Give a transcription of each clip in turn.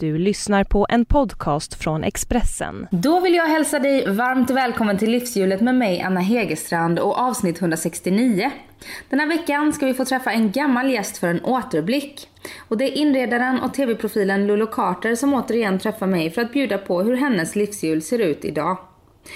Du lyssnar på en podcast från Expressen. Då vill jag hälsa dig varmt välkommen till Livshjulet med mig Anna Hegerstrand och avsnitt 169. Den här veckan ska vi få träffa en gammal gäst för en återblick. Och det är inredaren och tv-profilen Lulu Carter som återigen träffar mig för att bjuda på hur hennes livshjul ser ut idag.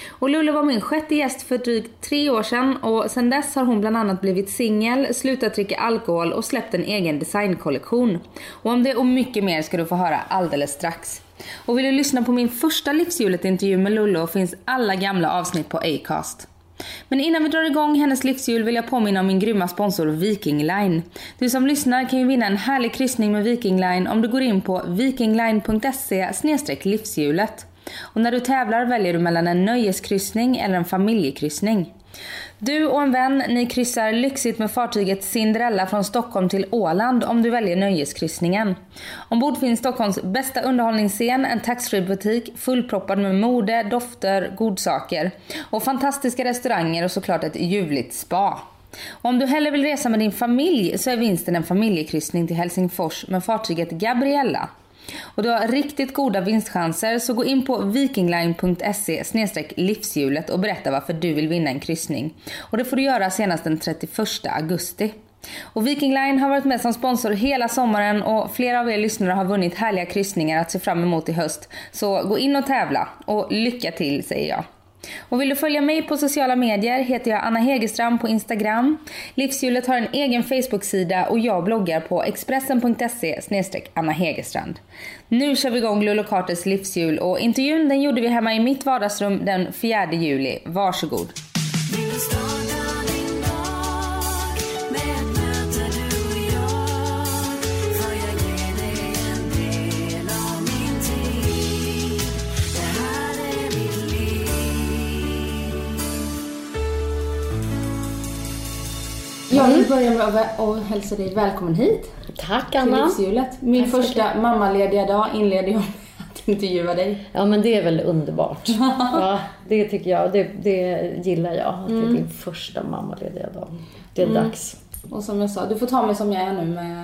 Och Lulu var min sjätte gäst för drygt tre år sedan och sedan dess har hon bland annat blivit singel, slutat dricka alkohol och släppt en egen designkollektion. Och om det och mycket mer ska du få höra alldeles strax. Och vill du lyssna på min första Livshjulet-intervju med Lulu finns alla gamla avsnitt på Acast. Men innan vi drar igång hennes livshjul vill jag påminna om min grymma sponsor Viking Line. Du som lyssnar kan ju vinna en härlig kryssning med Viking Line om du går in på vikingline.se livshjulet. Och när du tävlar väljer du mellan en nöjeskryssning eller en familjekryssning. Du och en vän, ni kryssar lyxigt med fartyget Cinderella från Stockholm till Åland om du väljer nöjeskryssningen. Ombord finns Stockholms bästa underhållningsscen, en taxfree-butik fullproppad med mode, dofter, godsaker och fantastiska restauranger och såklart ett ljuvligt spa. Och om du hellre vill resa med din familj så är vinsten en familjekryssning till Helsingfors med fartyget Gabriella. Och du har riktigt goda vinstchanser så gå in på vikingline.se livshjulet och berätta varför du vill vinna en kryssning. Och det får du göra senast den 31 augusti. Och Viking Line har varit med som sponsor hela sommaren och flera av er lyssnare har vunnit härliga kryssningar att se fram emot i höst. Så gå in och tävla och lycka till säger jag. Och vill du följa mig på sociala medier heter jag Anna Hegerstrand på Instagram. Livshjulet har en egen Facebook-sida och jag bloggar på expressen.se Anna Hegerstrand. Nu kör vi igång Lulu Carters livshjul och intervjun den gjorde vi hemma i mitt vardagsrum den 4 juli. Varsågod. Jag vill börja med att hälsa dig välkommen hit. Tack Anna. Till livshjulet. Min Tack första mammalediga dag inleder jag med att intervjua dig. Ja men det är väl underbart. ja, det tycker jag. Det, det gillar jag. Att det är Mm. din första mammalediga dag. Det är Mm. dags. Och som jag sa, du får ta mig som jag är nu med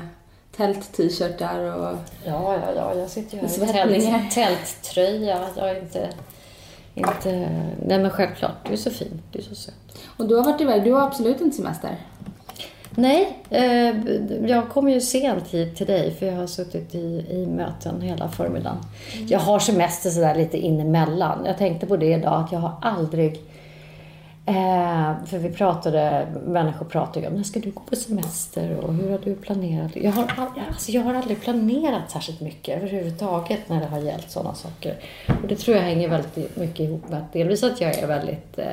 tält-t-shirtar och... Ja, ja, ja. Jag sitter ju här i tält, tälttröja. Jag är inte... inte... Nej men självklart. Du är så fin. Du är så söt. Och du har varit iväg, du har absolut inte semester. Nej, eh, jag kommer ju sent hit till dig för jag har suttit i, i möten hela förmiddagen. Jag har semester sådär lite inemellan. Jag tänkte på det idag att jag har aldrig... Eh, för vi pratade, människor pratade ju om när ska du gå på semester och hur har du planerat? Jag har, all, alltså jag har aldrig planerat särskilt mycket överhuvudtaget när det har gällt sådana saker. Och det tror jag hänger väldigt mycket ihop med att delvis att jag är väldigt eh,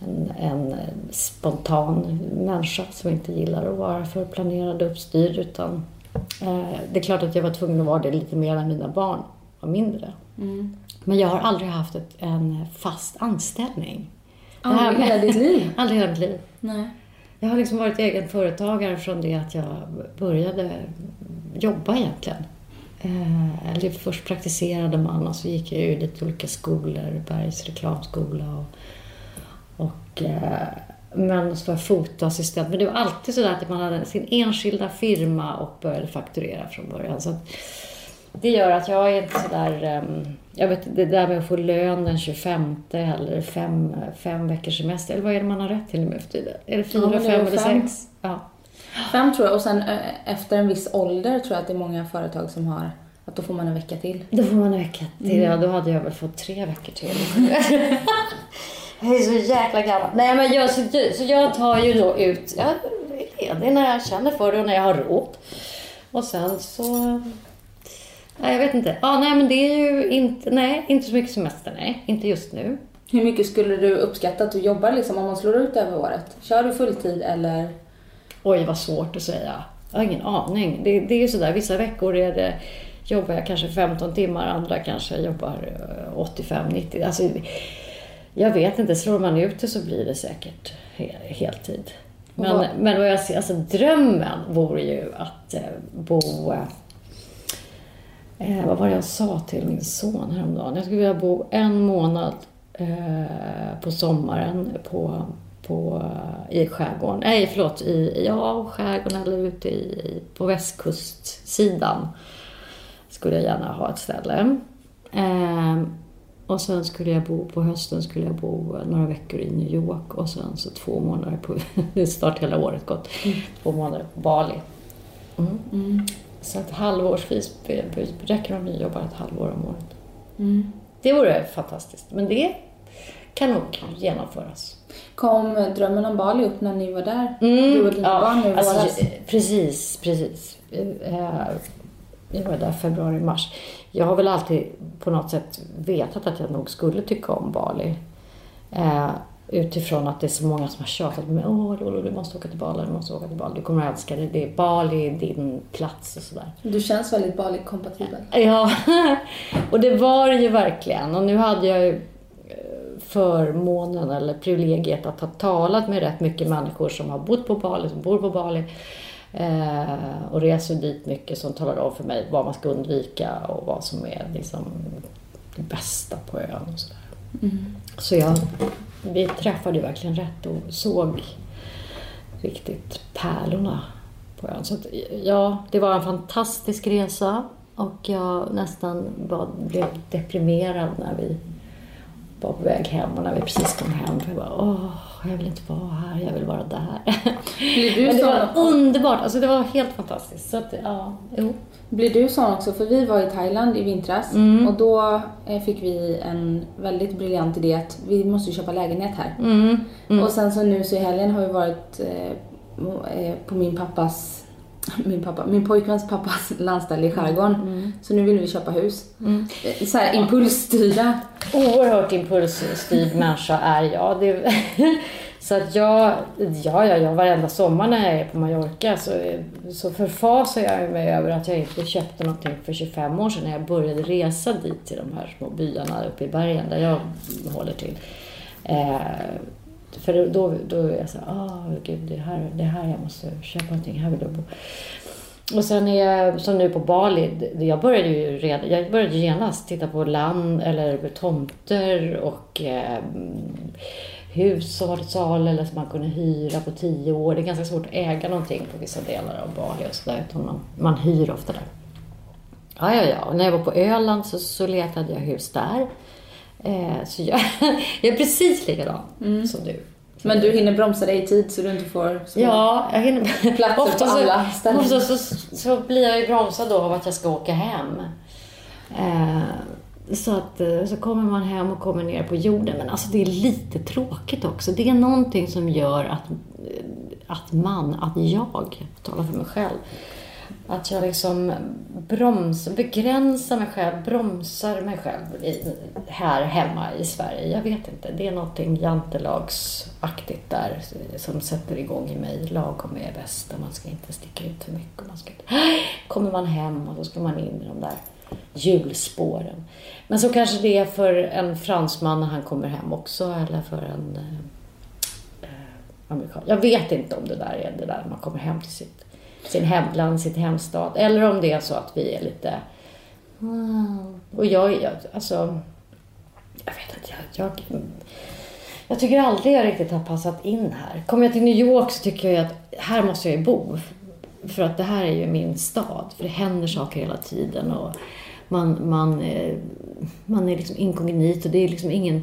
en, en spontan människa som inte gillar att vara för planerad och uppstyrd. Utan, eh, det är klart att jag var tvungen att vara det lite mer när mina barn var mindre. Men jag har aldrig haft ett, en fast anställning. Aldrig i hela ditt liv? aldrig hela mitt liv. Nej. Jag har liksom varit egen företagare från det att jag började jobba egentligen. Eh, eller först praktiserade man och så gick jag ju lite olika skolor, Bergs reklamskola och, och eh, men så var jag fotoassistent. Men det var alltid så att man hade sin enskilda firma och började fakturera från början. Så det gör att jag är inte sådär... Um, jag vet det där med att få lön den 25 eller fem, fem veckors semester. Eller vad är det man har rätt till nu för tiden? Är det fyra, Ja, fem eller fem. sex? Ja. Fem tror jag och sen eh, efter en viss ålder tror jag att det är många företag som har att då får man en vecka till. Då får man en vecka till. Mm. Ja, då hade jag väl fått tre veckor till. jag är så jäkla gammal. Nej, men jag, så, så jag tar ju då ut... Jag är ledig när jag känner för det och när jag har råd. Och sen så... Nej, jag vet inte. Ja, nej, men det är ju inte... Nej, inte så mycket semester. Nej, inte just nu. Hur mycket skulle du uppskatta att du jobbar liksom om man slår ut över året? Kör du fulltid eller? Oj, vad svårt att säga. Jag har ingen aning. Det, det är ju sådär, vissa veckor är det, jobbar jag kanske 15 timmar, andra kanske jobbar eh, 85-90. Alltså, jag vet inte, slår man ut det så blir det säkert he, heltid. Men, vad- men vad jag ser, alltså drömmen vore ju att eh, bo... Eh, vad var det jag sa till min son häromdagen? Jag skulle vilja bo en månad eh, på sommaren på, på, i skärgården. Nej, förlåt. I, ja, skärgården eller ute i, i, på västkustsidan. skulle jag gärna ha ett ställe. Eh, och sen skulle jag bo, på hösten skulle jag bo några veckor i New York och sen så två månader på, det snart hela året gått, två månader på Bali. Mm. Så att halvårsvis räcker det om ni jobbar ett halvår om året. Mm. Det vore fantastiskt, men det kan nog genomföras. Kom drömmen om Bali upp när ni var där? Mm, du och dina ja, barn nu i alltså? Precis, precis. Eh, Jag var där februari, mars. Jag har väl alltid på något sätt vetat att jag nog skulle tycka om Bali. Eh, utifrån att det är så många som har tjatat mig. Åh, Lolo, du måste åka till Bali, du måste åka till Bali. Du kommer att älska det. Det är Bali, din plats och sådär. Du känns väldigt Bali-kompatibel. Ja, och det var det ju verkligen. Och nu hade jag ju eh, förmånen eller privilegiet att ha talat med rätt mycket människor som har bott på Bali, som bor på Bali eh, och reser dit mycket som talar om för mig vad man ska undvika och vad som är liksom det bästa på ön och sådär. Så jag, vi träffade verkligen rätt och såg riktigt pärlorna på ön. Så att, ja, det var en fantastisk resa och jag nästan var, blev deprimerad när vi var på väg hem och när vi precis kom hem. Jag bara, åh, jag vill inte vara här, jag vill vara där. Blir du Men det sån- var underbart, alltså det var helt fantastiskt. Så att, ja, jo. Blir du sån också? För vi var i Thailand i vintras Mm. och då eh, fick vi en väldigt briljant idé att vi måste köpa lägenhet här. Mm. Mm. Och sen så nu så i helgen har vi varit eh, eh, på min pappas, min, pappa, min pojkväns pappas landställe i skärgården. Så nu vill vi köpa hus. Eh, Så här impulsstyrda. Oerhört impulsstyrd människa är jag. Det, så att jag, ja, ja, ja, varenda sommar när jag är på Mallorca så, så förfasar jag mig över att jag inte köpte någonting för 25 år sedan när jag började resa dit till de här små byarna uppe i bergen där jag håller till. Eh, för då, då är jag så här, ah, gud, det här, det här jag måste köpa någonting, här vill jag bo. Och sen är jag, som nu på Bali, jag började ju redan, jag började genast titta på land eller tomter och eh, hus som var till salu eller som man kunde hyra på tio år. Det är ganska svårt att äga någonting på vissa delar av Bali och sådär, utan man, man hyr ofta där. Ja, ja, ja. Och när jag var på Öland så, så letade jag hus där. Eh, så jag, jag är precis likadan som du. Men du hinner bromsa dig i tid så du inte får Ja, jag hinner... Platser på ofta så, alla ställen. Ofta så, så blir jag ju bromsad då av att jag ska åka hem. Eh, så att eh, så kommer man hem och kommer ner på jorden. Men alltså det är lite tråkigt också. Det är någonting som gör att, att man, att jag, talar för mig själv, att jag liksom bromsar, begränsar mig själv, bromsar mig själv i, här hemma i Sverige. Jag vet inte, det är någonting jantelagsaktigt där som sätter igång i mig. Lagom är bäst och man ska inte sticka ut för mycket. Man ska inte... Kommer man hem och då ska man in i de där hjulspåren. Men så kanske det är för en fransman när han kommer hem också eller för en eh, amerikan. Jag vet inte om det där är det där man kommer hem till sitt, sin hemland, sitt hemstad. Eller om det är så att vi är lite... "Wow." Och jag, jag alltså... Jag vet inte, jag, jag, jag tycker aldrig jag riktigt har passat in här. Kommer jag till New York så tycker jag att här måste jag ju bo. För att det här är ju min stad. För det händer saker hela tiden. Och man, man, eh, man är liksom inkognito. Det är liksom ingen...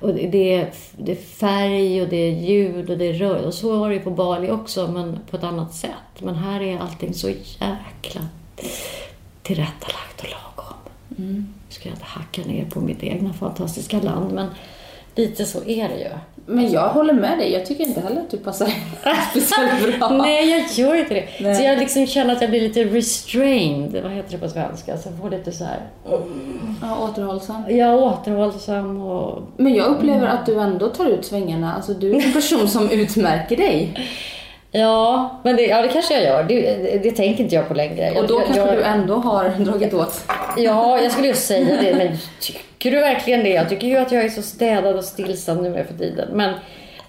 Och det, är, det är färg och det är ljud och det är rör. Och så var det ju på Bali också, men på ett annat sätt. Men här är allting så jäkla tillrättalagt och lagom. Nu ska jag inte hacka ner på mitt egna fantastiska land, men lite så är det ju. Men jag håller med dig. Jag tycker inte heller att du passar speciellt bra. Nej, jag gör inte det. Nej. Så jag liksom känner att jag blir lite restrained. Vad heter det på svenska? Så jag får lite så här... Ja, återhållsam. Är återhållsam och... Men jag upplever att du ändå tar ut svängarna. Alltså du är en person som utmärker dig. Ja, men det, ja, det kanske jag gör. Det, det, det tänker inte jag på längre. Och då jag, kanske jag, du ändå har dragit åt. Ja, jag skulle ju säga det. Men tycker du verkligen det? Jag tycker ju att jag är så städad och stillsam nu för tiden. Men,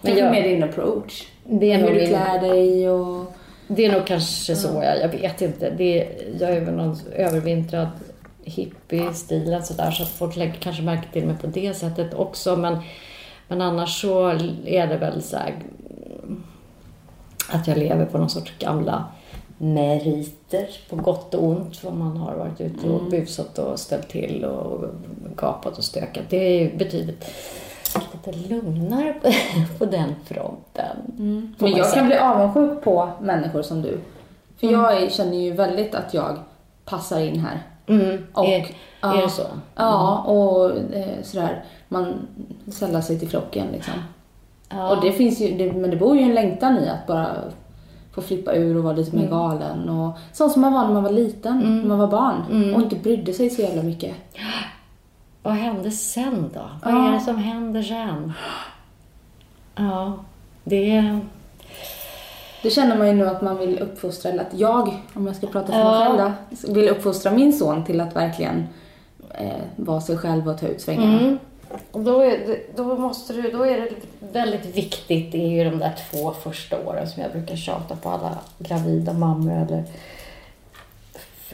men jag, med din approach. det, är Hur du klär dig och... det är nog kanske så. Jag, jag vet inte. Det, jag är väl någon övervintrad hippie-stilen sådär. Så att folk lägger kanske märke till mig på det sättet också. Men, men annars så är det väl så här, att jag lever på någon sorts gamla meriter på gott och ont. Vad man har varit ute och busat och ställt till och gapat och stökat. Det är ju betydligt lite lugnare på, på den fronten. får Men jag säga. kan bli avundsjuk på människor som du. För Mm. jag känner ju väldigt att jag passar in här. Mm. Och- är, ja. är det så? Ja, och eh, sådär. Man sällar sig till flocken liksom. Ja. Och det finns ju, det, men det bor ju en längtan i att bara få flippa ur och vara lite Mm. mer galen. Och, sånt som man var när man var liten, när man var barn. Mm. Och inte brydde sig så jävla mycket. Vad hände sen då? Vad Ja. är det som händer sen? Ja, det... Det känner man ju nu att man vill uppfostra, eller att jag, om jag ska prata för mig själv då, vill uppfostra min son till att verkligen eh, vara sig själv och ta ut svängarna. Mm. Då, är då, måste du, då är det väldigt viktigt, det är ju de där två första åren som jag brukar tjata på alla gravida mammor eller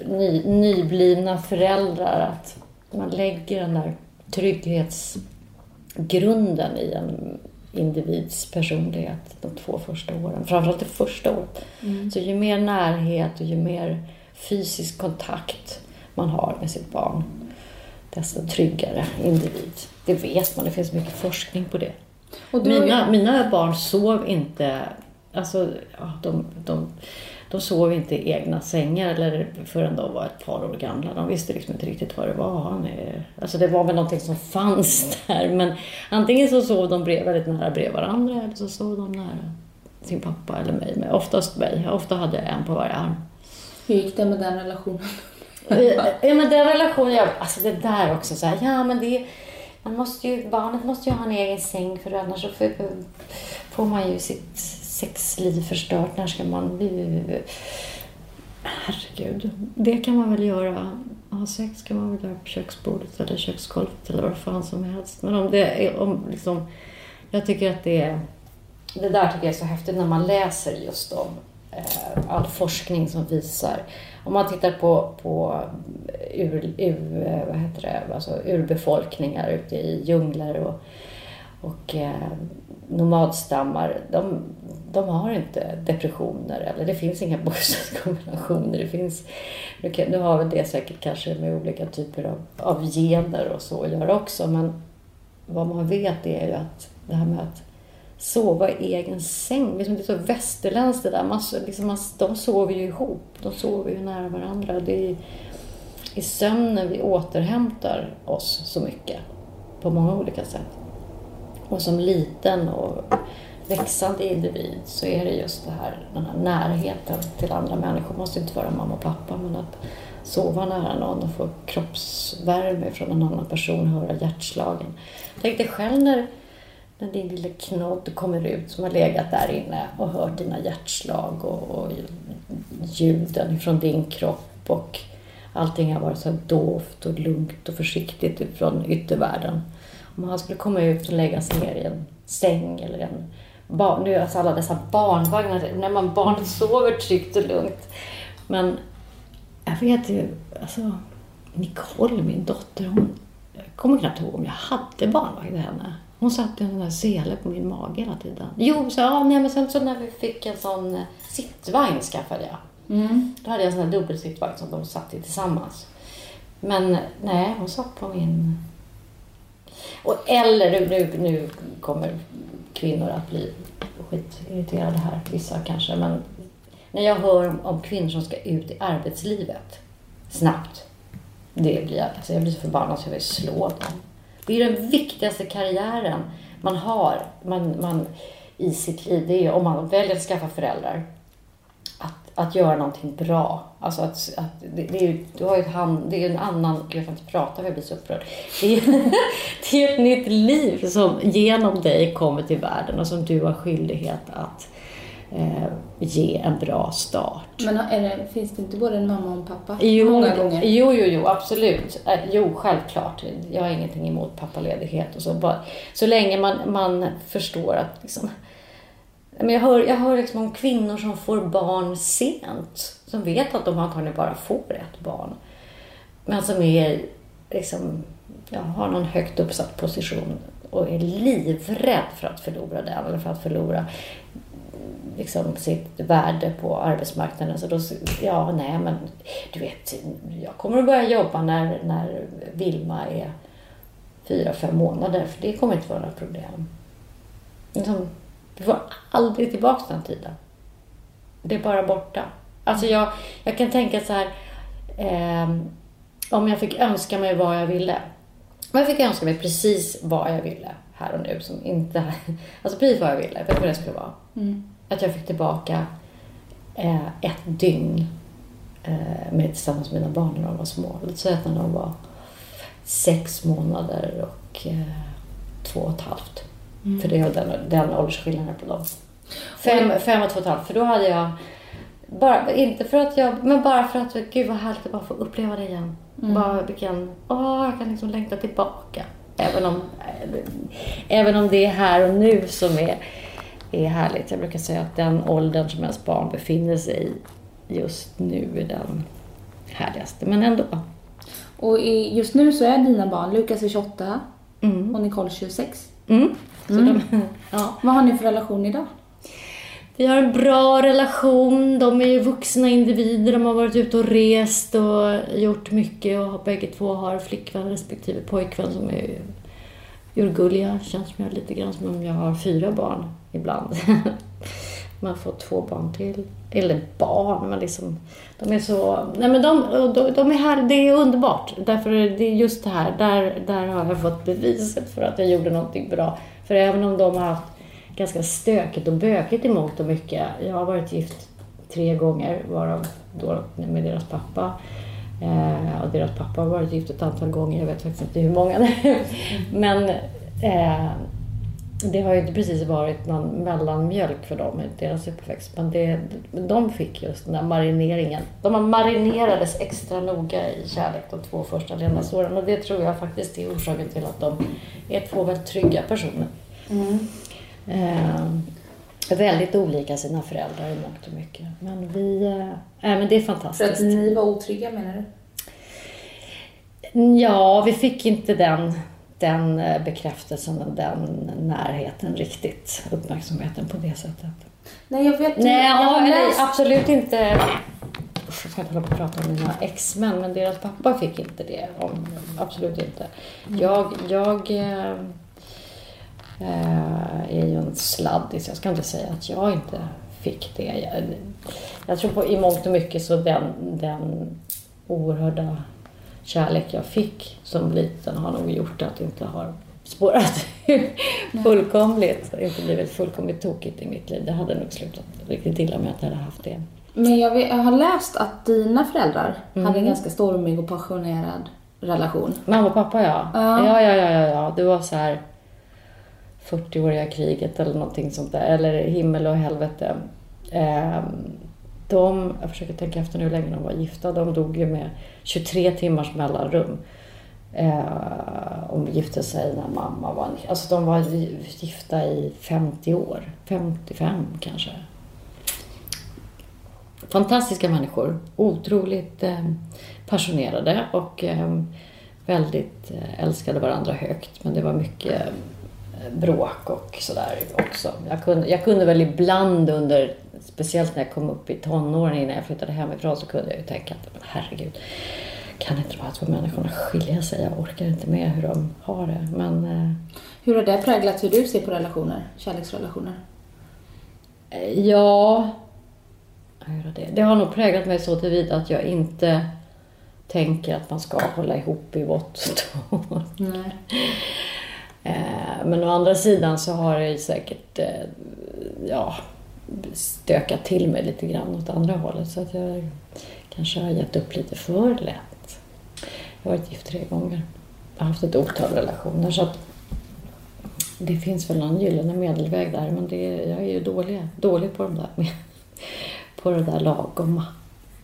ny, nyblivna föräldrar att man lägger den där trygghetsgrunden i en individs personlighet de två första åren. Framförallt det första året. Så ju mer närhet och ju mer fysisk kontakt man har med sitt barn desto tryggare individ. Det vet man, det finns mycket forskning på det. Har ju- Mina, mina barn sov inte, alltså, ja, de, de, de sov inte i egna sängar eller förrän de var ett par år gamla. De visste liksom inte riktigt vad det var. Han alltså det var väl någonting som fanns där. Men antingen så sov de brev, väldigt nära bredvid varandra eller så sov de nära sin pappa eller mig. Men oftast mig. Ofta hade jag en på varje arm. Hur gick det med den relationen? Ja men den relationen, jag, alltså det där också så här, ja men det, man måste ju, barnet måste ju ha en egen säng för annars så får, får man ju sitt sexliv förstört. När ska man. Herregud, det kan man väl göra. Ha sex kan man väl göra på köksbordet eller köksgolvet eller vad fan som helst. Men om det är, om liksom, jag tycker att det är, det där tycker jag är så häftigt när man läser just om eh, all forskning som visar. Om man tittar på, på ur, ur, vad heter det, alltså urbefolkningar ute i djungler och, och eh, nomadstammar. De, de har inte depressioner eller det finns inga bokstavskombinationer. Det finns, nu nu har väl det säkert kanske med olika typer av, av gener och så att göra också men vad man vet är ju att det här med att sova i egen säng, liksom det är så västerländskt det där. Man, liksom, man, de sover ju ihop, de sover ju nära varandra. Det är i sömnen vi återhämtar oss så mycket på många olika sätt. Och som liten och växande individ så är det just det här, den här närheten till andra människor. Det måste inte vara mamma och pappa men att sova nära någon och få kroppsvärme från en annan person, höra hjärtslagen. Tänk dig själv när, när din lilla knodd kommer ut som har legat där inne och hört dina hjärtslag och, och ljuden från din kropp och allting har varit så dovt och lugnt och försiktigt från yttervärlden. Om han skulle komma ut och lägga sig ner i en säng eller en barn, nu alltså alla dessa barnvagnar, när man barnet sover tryggt och lugnt. Men jag vet ju, alltså Nicole, min dotter, hon jag kommer knappt ihåg om jag hade barnvagn till henne. Hon satt i en sån där sele på min mage hela tiden. Jo, så, ja, nej, men sen så när vi fick en sån eh, sittvagn skaffade jag. Mm. Då hade jag en sån här dubbelsittvagn som de satt i tillsammans. Men nej, hon satt på min... Och, eller nu, nu, nu kommer kvinnor att bli skitirriterade här, vissa kanske. Men när jag hör om, om kvinnor som ska ut i arbetslivet snabbt. Det blir, jag- alltså jag blir så förbannad så jag vill slå dem. Det är den viktigaste karriären man har man, man, i sitt liv. Det är om man väljer att skaffa föräldrar att, att göra någonting bra. Alltså att, att det, det är du har ett hand, det är en annan, jag kan inte prata för jag blir så upprörd. Det är, det är ett nytt liv som genom dig kommer till världen och som du har skyldighet att eh, ge en bra start. Men det, finns det inte både en mamma och en pappa? Jo, Många gånger. jo, jo, jo, absolut. Eh, Jo, självklart. Jag har ingenting emot pappaledighet och så. Bara, så länge man, man förstår att liksom, men jag hör, jag hör liksom om kvinnor som får barn sent. Som vet att de antagligen bara får ett barn. Men som är liksom, ja, har någon högt uppsatt position och är livrädd för att förlora den eller för att förlora liksom sitt värde på arbetsmarknaden. Så då, ja, nej men du vet, jag kommer att börja jobba när, när Vilma är fyra, fem månader, för det kommer inte vara några problem. Liksom, du får aldrig tillbaka den tiden. Det är bara borta. Alltså jag, jag kan tänka så här, eh, om jag fick önska mig vad jag ville. Om jag fick önska mig precis vad jag ville här och nu, som inte... Alltså precis vad jag ville, vet du vad det skulle vara? Mm. Att jag fick tillbaka eh, ett dygn eh, med, tillsammans med mina barn när de var små. Låt säga att när de var sex månader och eh, två och ett halvt. Mm. För det är den, den åldersskillnaden på dem. Fem, fem och två och ett halvt. För då hade jag, bara, inte för att jag, men bara för att, gud vad härligt att bara få uppleva det igen. Mm. Bara vilken, åh, jag kan liksom längta tillbaka. Även om, även om det är här och nu som är, är härligt. Jag brukar säga att den åldern som ens barn befinner sig i just nu är den härligaste. Men ändå. Och just nu så är dina barn, Lukas är 28 Mm. och Nicole 26. Mm. Så Mm. de, ja. Vad har ni för relation idag? Vi har en bra relation. De är ju vuxna individer. De har varit ute och rest och gjort mycket. Och bägge två har flickvän respektive pojkvän som är urgulliga. Känns som jag lite grann som om jag har fyra barn ibland. Man får två barn till. Eller barn, men liksom... De är så... Nej men de, de, de är här, det är underbart. Därför är det just det här, där, där har jag fått beviset för att jag gjorde någonting bra. För även om de har haft ganska stökigt och bökigt i mångt och mycket. Jag har varit gift tre gånger, varav då med deras pappa. Eh, och deras pappa har varit gift ett antal gånger, jag vet faktiskt inte hur många. Men eh, det har ju inte precis varit någon mellanmjölk för dem i deras uppväxt. Men det, de fick just den där marineringen. De marinerades extra noga i kärlek de två första levnadsåren. Och det tror jag faktiskt är orsaken till att de är två väldigt trygga personer. Eh, väldigt olika sina föräldrar i mångt och mycket. Men vi... Eh, men det är För att fantastiskt. ni var otrygga menar du? Ja, vi fick inte den, den eh, bekräftelsen och den närheten riktigt. Uppmärksamheten på det sättet. Nej, jag vet Nej, jag ja, nej absolut inte. Usch, jag ska inte hålla på och prata om mina exmän, men deras pappa fick inte det. Om, absolut inte. Jag, jag eh, är ju en sladdis. Jag ska inte säga att jag inte fick det. Jag, jag tror på i mångt och mycket så den, den oerhörda kärlek jag fick som liten har nog gjort att det inte har spårat fullkomligt. Inte blivit fullkomligt tokigt i mitt liv. Det hade nog slutat riktigt illa om jag inte hade haft det. Men jag, vet, jag har läst att dina föräldrar Mm. hade en ganska stormig och passionerad relation. Mamma och pappa ja. Ja. Ja, ja, ja, ja, ja. Det var så här 40-åriga kriget eller någonting sånt där. Eller himmel och helvete. Ehm, de, jag försöker tänka efter nu hur länge de var gifta. De dog ju med 23 timmars mellanrum. Eh, och gifte sig när mamma var... Alltså de var gifta i 50 år. 55 kanske. Fantastiska människor. Otroligt eh, passionerade och eh, väldigt eh, älskade varandra högt. Men det var mycket eh, bråk och sådär också. Jag kunde, jag kunde väl ibland under, speciellt när jag kom upp i tonåren innan jag flyttade hemifrån, så kunde jag ju tänka att men herregud, kan inte de här två människorna skilja sig? Jag orkar inte med hur de har det. Men eh, Hur har det präglat hur du ser på relationer? Kärleksrelationer? Eh, Ja, hur har det? det har nog präglat mig så tillvida att jag inte tänker att man ska hålla ihop i vått. Nej. Eh, Men å andra sidan så har det ju säkert ja, stökat till mig lite grann åt andra hållet. Så att jag kanske har gett upp lite för lätt. Jag har varit gift tre gånger. Jag har haft ett otal relationer. Så att det finns väl någon gyllene medelväg där. Men det, jag är ju dålig, dålig på, de där, med, på det där lagomma.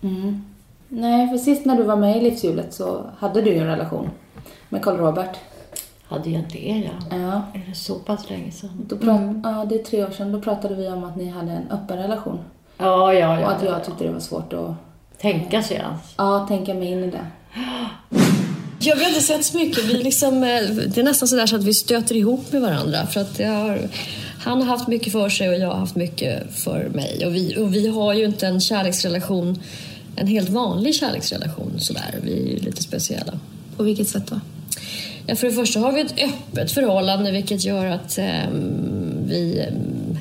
Mm. Nej, för sist när du var med i Livshjulet så hade du ju en relation med Karl Robert. Hade jag det ja? Ja. Är det så pass länge sedan? Då prat- ja, det är tre år sedan. Då pratade vi om att ni hade en öppen relation. Ja, ja, ja. och att ja, jag ja. tyckte det var svårt att Tänka sig ens. ja, tänka mig in i det. Ja, vi har inte sett så mycket. Vi liksom, eh, det är nästan sådär så att vi stöter ihop med varandra. För att jag har han har haft mycket för sig och jag har haft mycket för mig. Och vi, och vi har ju inte en kärleksrelation, en helt vanlig kärleksrelation sådär. Vi är ju lite speciella. På vilket sätt då? Ja, för det första har vi ett öppet förhållande vilket gör att um, vi um,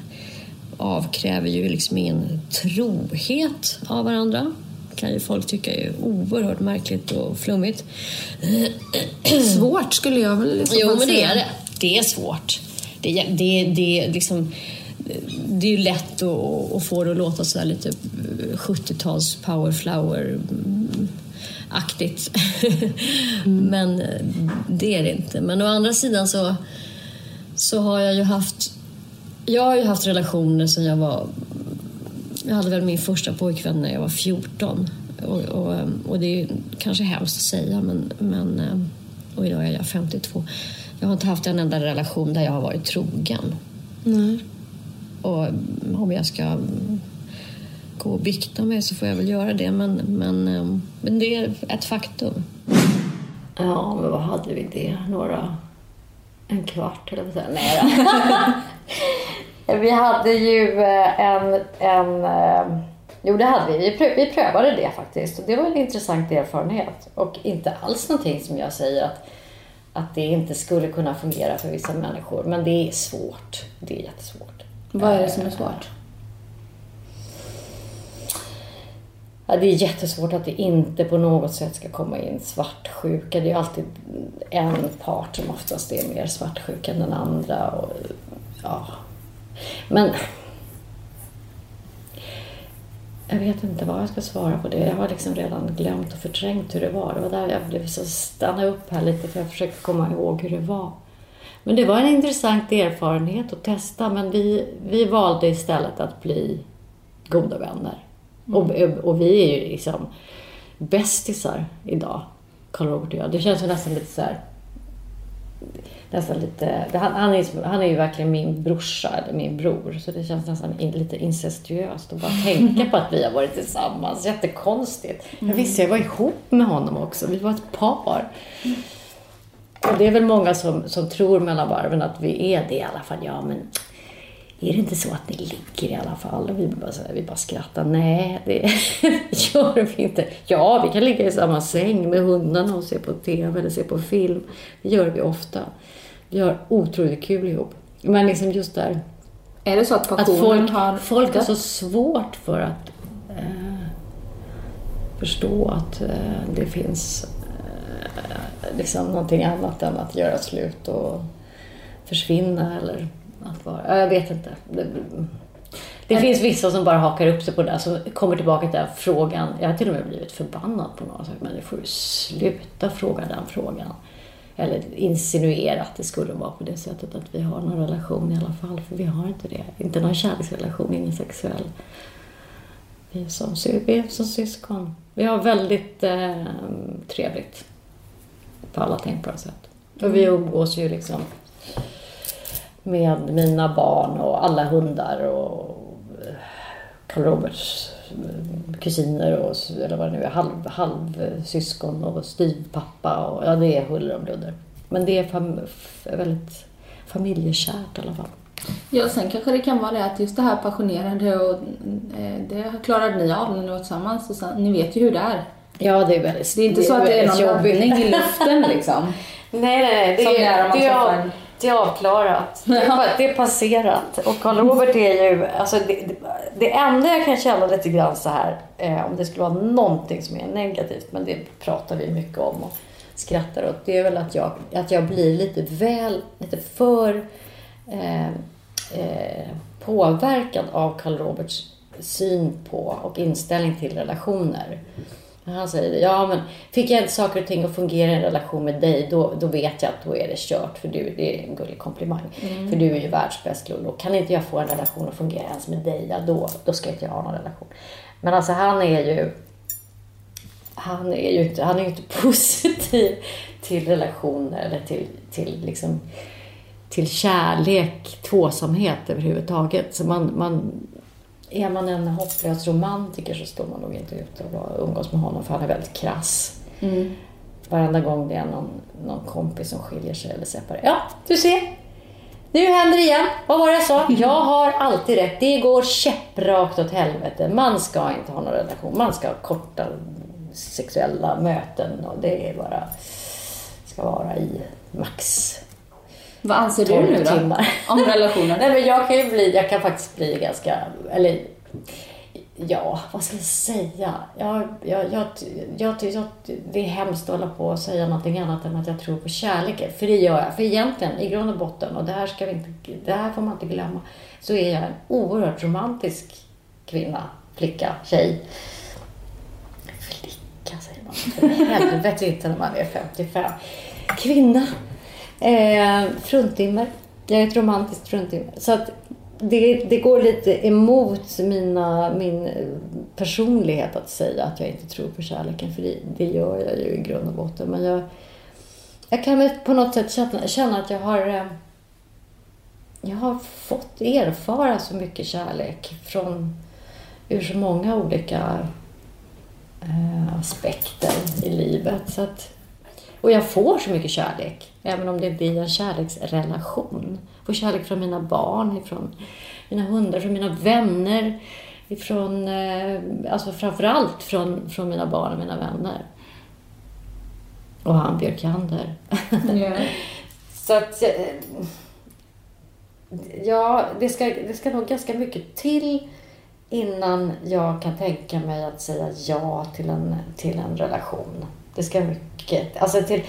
avkräver ju liksom ingen trohet av varandra. kan ju folk tycka är oerhört märkligt och flummigt. Svårt skulle jag väl liksom Jo, men det säga. är det. Det är svårt. Det, är- det, det, liksom, det är ju lätt att, att få det att låta sådär lite 70-tals power mm, aktigt. Men eh, det är det inte. Men å andra sidan så, så har jag ju haft jag har ju haft relationer sedan jag var jag hade väl min första pojkvän när jag var 14. Och, och, och det är kanske hemskt att säga, men, men eh, och idag är jag 52. Jag har inte haft en enda relation där jag har varit trogen. Nej. Och om jag ska gå och bikta mig så får jag väl göra det, men, men, eh, men det är ett faktum. Ja, men vad hade vi det? Några... En kvart, eller vad säga. Nej då. Vi hade ju eh, en... en eh, jo, det hade vi. Vi, prö- vi prövade det faktiskt. Och det var en intressant erfarenhet. Och inte alls någonting som jag säger att, att det inte skulle kunna fungera för vissa människor. Men det är svårt. Det är jättesvårt. Vad är det som är svårt? Ja, det är jättesvårt att det inte på något sätt ska komma in svartsjuka. Det är ju alltid en part som oftast är mer svartsjuk än den andra. Och, ja. Men jag vet inte vad jag ska svara på det. Jag har liksom redan glömt och förträngt hur det var. Det var där jag blev så stanna upp här lite för jag försöker komma ihåg hur det var. Men det var en intressant erfarenhet att testa men vi, vi valde istället att bli goda vänner. Och, och vi är ju liksom bästisar idag, Karl Robert och jag. Det känns ju nästan lite så här nästan lite, han, han, är, han är ju verkligen min brorsa, eller min bror, så det känns nästan in, lite incestuöst att bara tänka på att vi har varit tillsammans. Jättekonstigt. Jag visste jag var ihop med honom också, vi var ett par. Och det är väl många som, som tror mellan varven att vi är det i alla fall. Ja, men är det inte så att ni ligger i alla fall? Och vi bara, så här, vi bara skrattar. Nej, det gör vi inte. Ja, vi kan ligga i samma säng med hundarna och se på TV eller se på film. Det gör vi ofta. Vi har otroligt kul ihop. Men liksom just där Är det så att att passionen folk, har... folk har så svårt för att eh, förstå att eh, det finns eh, liksom någonting annat än att göra slut och försvinna eller att vara... Ja, jag vet inte. Det, det finns vissa som bara hakar upp sig på det där, som kommer tillbaka till den frågan. Jag har till och med blivit förbannad på några sagt, men nu får du sluta fråga den frågan. Eller insinuera att det skulle vara på det sättet att vi har någon relation i alla fall, för vi har inte det. Inte någon kärleksrelation, ingen sexuell. Vi är som, vi är som syskon. Vi har väldigt eh, trevligt på alla tänkbara sätt. Och vi umgås ju liksom med mina barn och alla hundar och eh, Karl Roberts eh, kusiner och eller vad det nu är, halv, halvsyskon och styvpappa och ja, det är huller om blunder. Men det är fam, väldigt familjekärt i alla fall. Ja, sen kanske det kan vara det att just det här passionerade och eh, det klarade ni av när ni var tillsammans och sen, ni vet ju hur det är. Ja, det är väldigt Det är inte så att det är någon jobbigt. laddning i luften liksom. Nej, nej. Det, Som det är det, är, det är avklarat. Det är, passerat. Och Karl Robert är ju... Alltså det, det, det enda jag kan känna lite grann så här, eh, om det skulle vara någonting som är negativt, men det pratar vi mycket om och skrattar åt, det är väl att jag, att jag blir lite väl, lite för eh, eh, påverkad av Karl Roberts syn på och inställning till relationer. Han säger ja men fick jag inte saker och ting att fungera i en relation med dig då, då vet jag att då är det kört för du, det är en gullig komplimang. För du är ju världsbäst Lollo. Kan inte jag få en relation att fungera ens med dig, ja då, då ska inte jag ha någon relation. Men alltså han är ju han är ju inte, han är ju inte positiv till relationer eller till, till, liksom, till kärlek, tvåsamhet överhuvudtaget. Så man, man, är man en hopplös romantiker så står man nog inte ut och umgås med honom för han är väldigt krass. Varenda gång det är någon, någon kompis som skiljer sig eller separerar. Ja, du ser. Nu händer det igen. Vad var det jag sa? Jag har alltid rätt. Det går käpprakt åt helvete. Man ska inte ha någon relation. Man ska ha korta sexuella möten och det är bara ska vara i max Vad anser du 12 nu då? timmar. Om relationen? Nej men jag kan ju bli, jag kan faktiskt bli ganska, eller ja, vad ska jag säga? Jag, jag, jag, jag, jag, det är hemskt att hålla på och säga någonting annat än att jag tror på kärleken. För det gör jag. För egentligen, i grund och botten, och det här, ska vi inte, det här får man inte glömma, så är jag en oerhört romantisk kvinna, flicka, tjej. Flicka säger man. För helvete inte när man är 55. Kvinna. Eh, fruntimmer. Jag är ett romantiskt fruntimmer. Så att det, det går lite emot mina, min personlighet att säga att jag inte tror på kärleken. För det, det gör jag ju i grund och botten. Men jag, jag kan på något sätt känna, känna att jag har eh, jag har fått erfara så mycket kärlek från ur så många olika eh, aspekter i livet. Så att, och jag får så mycket kärlek, även om det blir en kärleksrelation. Jag får kärlek från mina barn, ifrån mina hundar, från mina vänner, ifrån, eh, alltså framförallt från, från mina barn och mina vänner. Och han Björkander. Ja. Så att... eh, Ja, det ska, det ska nog ganska mycket till innan jag kan tänka mig att säga ja till en, till en relation. Det ska mycket... Alltså till...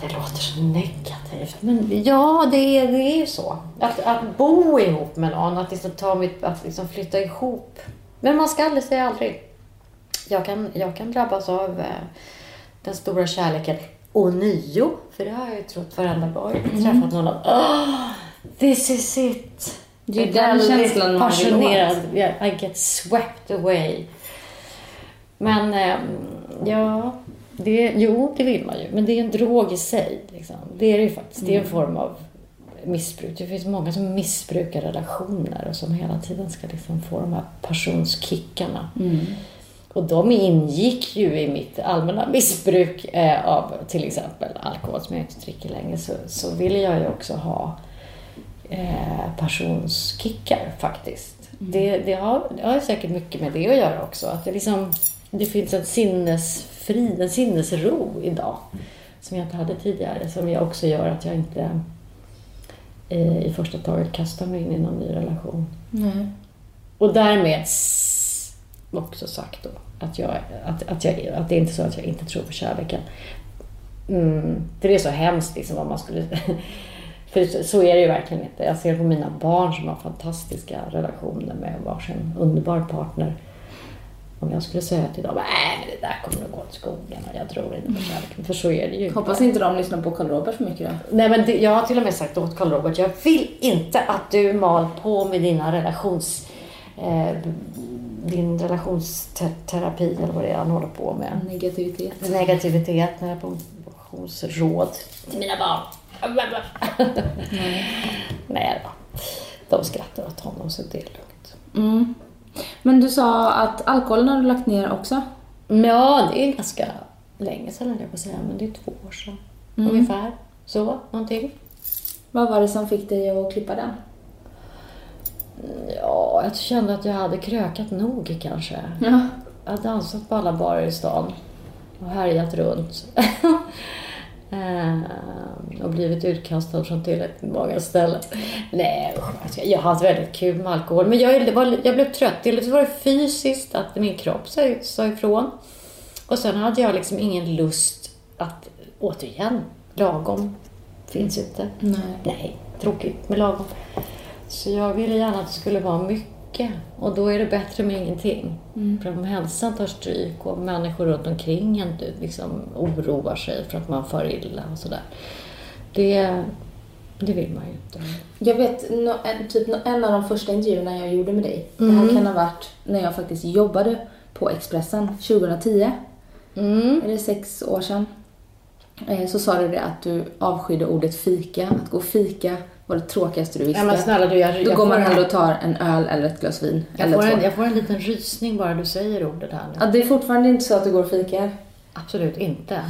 Det låter så negativt, men ja, det är, det är ju så. Att, att bo ihop med någon, att, liksom ta mitt, att liksom flytta ihop. Men man ska aldrig säga aldrig. Jag kan, jag kan drabbas av eh, den stora kärleken ånyo. För det har jag ju trott varenda gång jag träffat någon av. Oh, this is it. Det är den känslan man vill åt. I get swept away. Men eh, ja, det, jo det vill man ju. Men det är en drog i sig. Liksom. Det är det ju faktiskt. Det är en form av missbruk. Det finns många som missbrukar relationer och som hela tiden ska liksom få de här passionskickarna. Och de ingick ju i mitt allmänna missbruk eh, av till exempel alkohol som jag inte dricker längre. Så, så ville jag ju också ha eh, passionskickar faktiskt. Det, det, har, det har säkert mycket med det att göra också. Att det, liksom, det finns en sinnesfri, en sinnesro idag som jag inte hade tidigare. Som jag också gör att jag inte eh, i första taget kastar mig in i någon ny relation. Nej. Och därmed också sagt då att, jag, att, att, jag, att det är inte så att jag inte tror på kärleken. Mm, för det är så hemskt liksom vad man skulle... För så- så är det ju verkligen inte. Jag ser på mina barn som har fantastiska relationer med varsin underbar partner. Om jag skulle säga till dem, nej men det där kommer att gå åt skogen och jag tror inte på kärleken. För så är det ju. Hoppas inte de lyssnar på Karl Robert för mycket då. Nej, men det, jag har till och med sagt åt Karl Robert, jag vill inte att du mal på med dina relations... Eh, din relationsterapi eller vad det är han håller på med. Negativitet. Negativitet, relationsråd till mina barn. Nej då. De skrattar åt honom så det är lugnt. Mm. Men du sa att alkoholen har du lagt ner också? Ja, det är ganska länge sedan jag på säga, men det är två år sedan. Ungefär. Så, någonting. Vad var det som fick dig att klippa den? Ja, jag kände att jag hade krökat nog kanske. Ja. Jag har dansat på alla barer i stan och härjat runt. Eh, och blivit utkastad från tillräckligt många ställen. Nej, jag har haft väldigt kul med alkohol. Men jag, var, jag blev trött. Dels var det fysiskt, att min kropp sa ifrån. Och sen hade jag liksom ingen lust att, återigen, lagom finns inte. Nej. Nej, tråkigt med lagom. Så jag ville gärna att det skulle vara mycket. Och då är det bättre med ingenting. För om hälsan tar stryk och människor runt omkring en liksom oroar sig för att man far illa och sådär. Det, det vill man ju inte. Jag vet typ en av de första intervjuerna jag gjorde med dig. Det här kan ha varit när jag faktiskt jobbade på Expressen 2010. Mm. Är det sex år sedan? Eh, Så sa du det att du avskydde ordet fika. Att gå fika var det tråkigaste du visste. Ja, men snälla du, jag, Då går man hellre och tar en öl eller ett glas vin. jag, eller får en, jag får en liten rysning bara du säger ordet här nu. Ja, det är fortfarande inte så att du går och fikar. Absolut inte.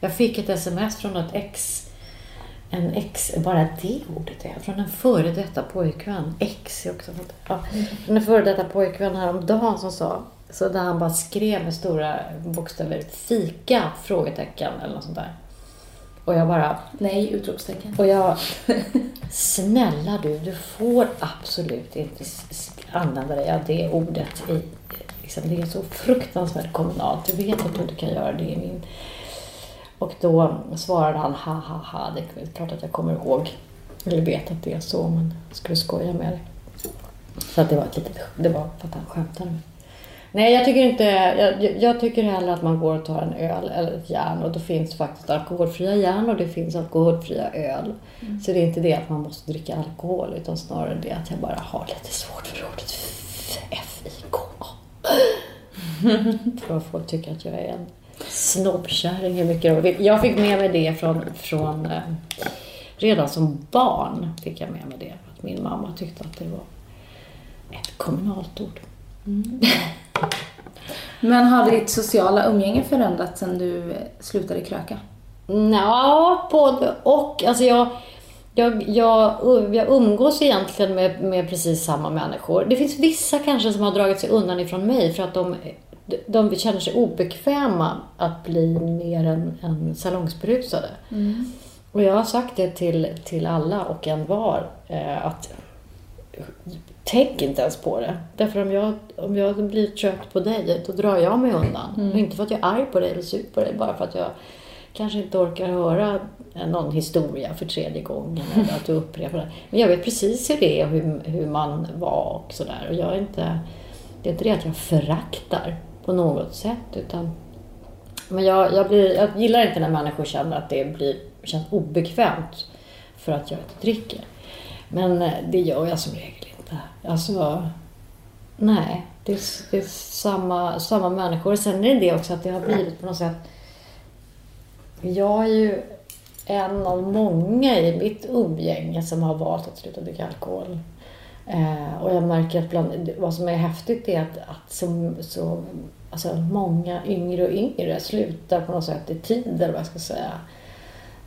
Jag fick ett sms från ett ex en ex, bara det ordet är från en före detta pojkvän. Ex är också ja, Från en före detta pojkvän häromdagen som sa, så där han bara skrev med stora bokstäver fika? Frågetecken eller något sånt där. Och jag bara, Nej, utropstecken. och jag, snälla du, du får absolut inte använda dig av det ordet. I, liksom, det är så fruktansvärt kommunalt. Du vet att du inte kan göra det i min... Och då svarade han, ha ha ha, det är klart att jag kommer ihåg. Eller vet att det är så, men skulle skoja med dig. Så att det var ett litet, det var för att han skämtade med. Nej, jag tycker inte, jag, jag- tycker hellre att man går och tar en öl eller ett järn och då finns faktiskt alkoholfria järn och det finns alkoholfria öl. Så det är inte det att man måste dricka alkohol utan snarare det att jag bara har lite svårt för ordet F-I-K. För att folk tycker att jag är en snobbkärring hur mycket de vill. Jag fick med mig det från, från eh, redan som barn fick jag med mig det. Att min mamma tyckte att det var ett kommunalt ord. Men har ditt sociala umgänge förändrats sen du slutade kröka? Ja, både och. Alltså jag, jag, jag, jag umgås egentligen med, med precis samma människor. Det finns vissa kanske som har dragit sig undan ifrån mig för att de, de känner sig obekväma att bli mer än, än salongsberusade. Och jag har sagt det till, till alla och en var eh, att tänk inte ens på det. Därför om jag, om jag blir trött på dig, då drar jag mig undan. Och inte för att jag är arg på dig eller sur på dig, bara för att jag kanske inte orkar höra någon historia för tredje gången eller att du upprepar det. Men jag vet precis hur det är och hur, hur man var och sådär. Och jag är inte, det är inte det att jag föraktar på något sätt utan men jag, jag, blir, jag gillar inte när människor känner att det blir, känns obekvämt för att jag inte dricker. Men eh, det gör jag som regel. Alltså, nej. Det är, det är samma, samma människor. Sen är det det också att det har blivit på något sätt... Jag är ju en av många i mitt umgänge som har valt att sluta dricka alkohol. Eh, och jag märker att bland, vad som är häftigt är att, att så, så, alltså många yngre och yngre slutar på något sätt i tid, eller vad jag ska säga.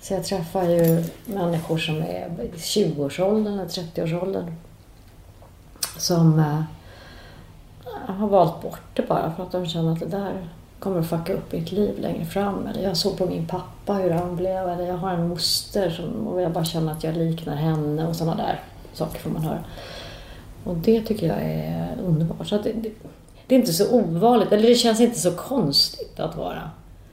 Så jag träffar ju människor som är i 20-årsåldern eller 30-årsåldern. Som eh, har valt bort det bara för att de känner att det där kommer att fucka upp mitt liv längre fram. Eller jag såg på min pappa hur han blev. Eller jag har en moster som, och jag bara känner att jag liknar henne och sådana där saker får man höra. Och det tycker jag är underbart. Så att det, det, det är inte så ovanligt, eller det känns inte så konstigt att vara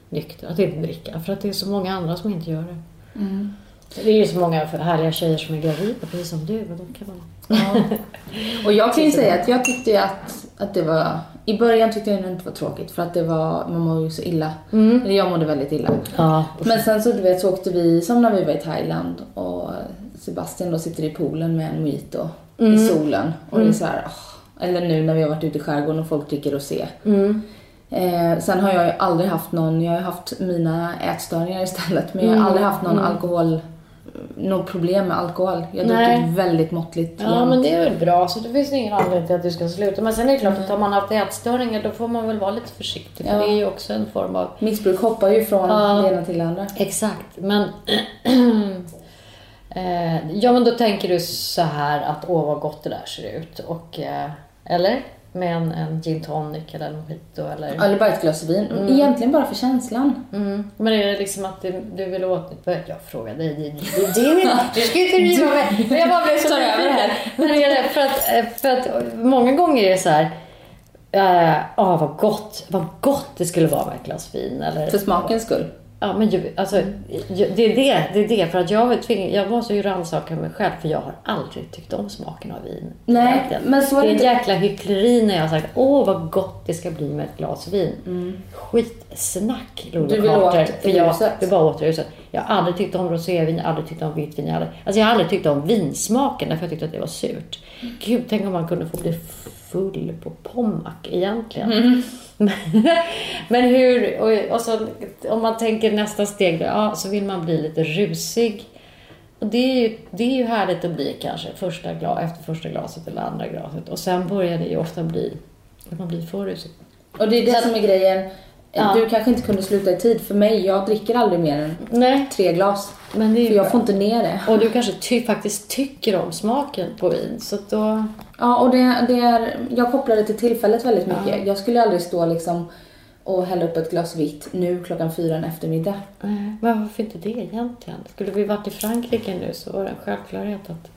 nykter, att inte dricka. För att det är så många andra som inte gör det. Mm. Det är ju så många härliga tjejer som är gravida, precis som du. Och då kan man... Ja. Och jag kan ju säga att jag tyckte att, att det var... I början tyckte jag det inte var tråkigt för att det var, man mår ju så illa. Eller jag mådde väldigt illa. Ja. Men sen så, du vet, så åkte vi, som när vi var i Thailand och Sebastian då sitter i poolen med en mojito i solen. Och det är så här, åh. Eller nu när vi har varit ute i skärgården och folk dricker rosé. Eh, sen har jag ju aldrig haft någon, jag har haft mina ätstörningar istället men jag har aldrig haft någon alkohol, något problem med alkohol. Jag druckit väldigt måttligt Ja, jämt. men det är väl bra. Så det finns ingen anledning till att du ska sluta. Men sen är det klart att har man haft ätstörningar då får man väl vara lite försiktig. För Ja. det är ju också en form av... Missbruk hoppar ju från Ja. det ena till det andra. Exakt, men... eh, ja, men då tänker du så här att åh vad gott det där ser ut. Och, eh, eller? Med en, en gin tonic eller en mojito eller... Eller bara ett glas vin. Egentligen bara för känslan. Mm. Men är det liksom att du, du vill åtnjuta... Jag frågar dig. Det, det, det, du ska ju inte riva mig. Men jag bara blev så nyfiken. Men är det för att, eh, för att många gånger är det så här... Ja, ah, vad gott, vad gott det skulle vara med ett glas vin. Eller, För smakens skull. Ja, men ju, alltså, ju, det är det. Det är det. För att jag, jag måste ju rannsaka mig själv för jag har aldrig tyckt om smaken av vin. Nej, Verkligen. men så är det är en jäkla hyckleri när jag har sagt åh vad gott det ska bli med ett glas vin. Mm. Skitsnack, Carter. åt För jag vill bara. Jag har aldrig tyckt om rosévin, jag aldrig tyckt om vitt vin. Jag aldrig, alltså jag har aldrig tyckt om vinsmaken därför jag tyckte att det var surt. Gud, tänk om man kunde få bli full på Pommac egentligen. Mm. Men hur, och, och så, om man tänker nästa steg då, ja, så vill man bli lite rusig. Och det är ju, det är ju härligt att bli kanske första glas, efter första glaset eller andra glaset. Och sen börjar det ju ofta bli att man blir för rusig. Och det är det som är grejen. Ja. Du kanske inte kunde sluta i tid. För mig, jag dricker aldrig mer än Nej. tre glas. Men För jag bra. får inte ner det. Och du kanske ty- faktiskt tycker om smaken på vin. Så att då... Ja, och det, det är, jag kopplar det till tillfället väldigt mycket. Jag skulle aldrig stå liksom och hälla upp ett glas vitt nu klockan fyra en eftermiddag. Men varför inte det egentligen? Skulle vi varit i Frankrike nu så var det en självklarhet att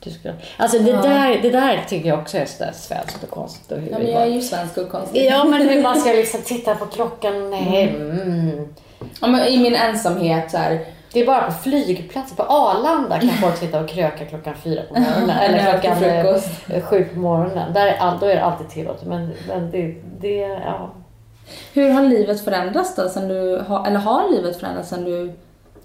du skulle... Alltså det, där, det där tycker jag också är sådär svenskt och konstigt. Och hur Ja, men jag är ju svensk och konstig. Ja, men hur man ska liksom titta på klockan. Nej. Mm. Ja, men I min ensamhet så här. Det är bara på flygplatser, på Arlanda kan folk sitta och kröka klockan fyra på morgonen. Eller klockan eh, sju på morgonen. Där är, all, då är det alltid tillåtet. Men, men det, det, ja. Hur har livet förändrats då? Sen du eller har livet förändrats sen du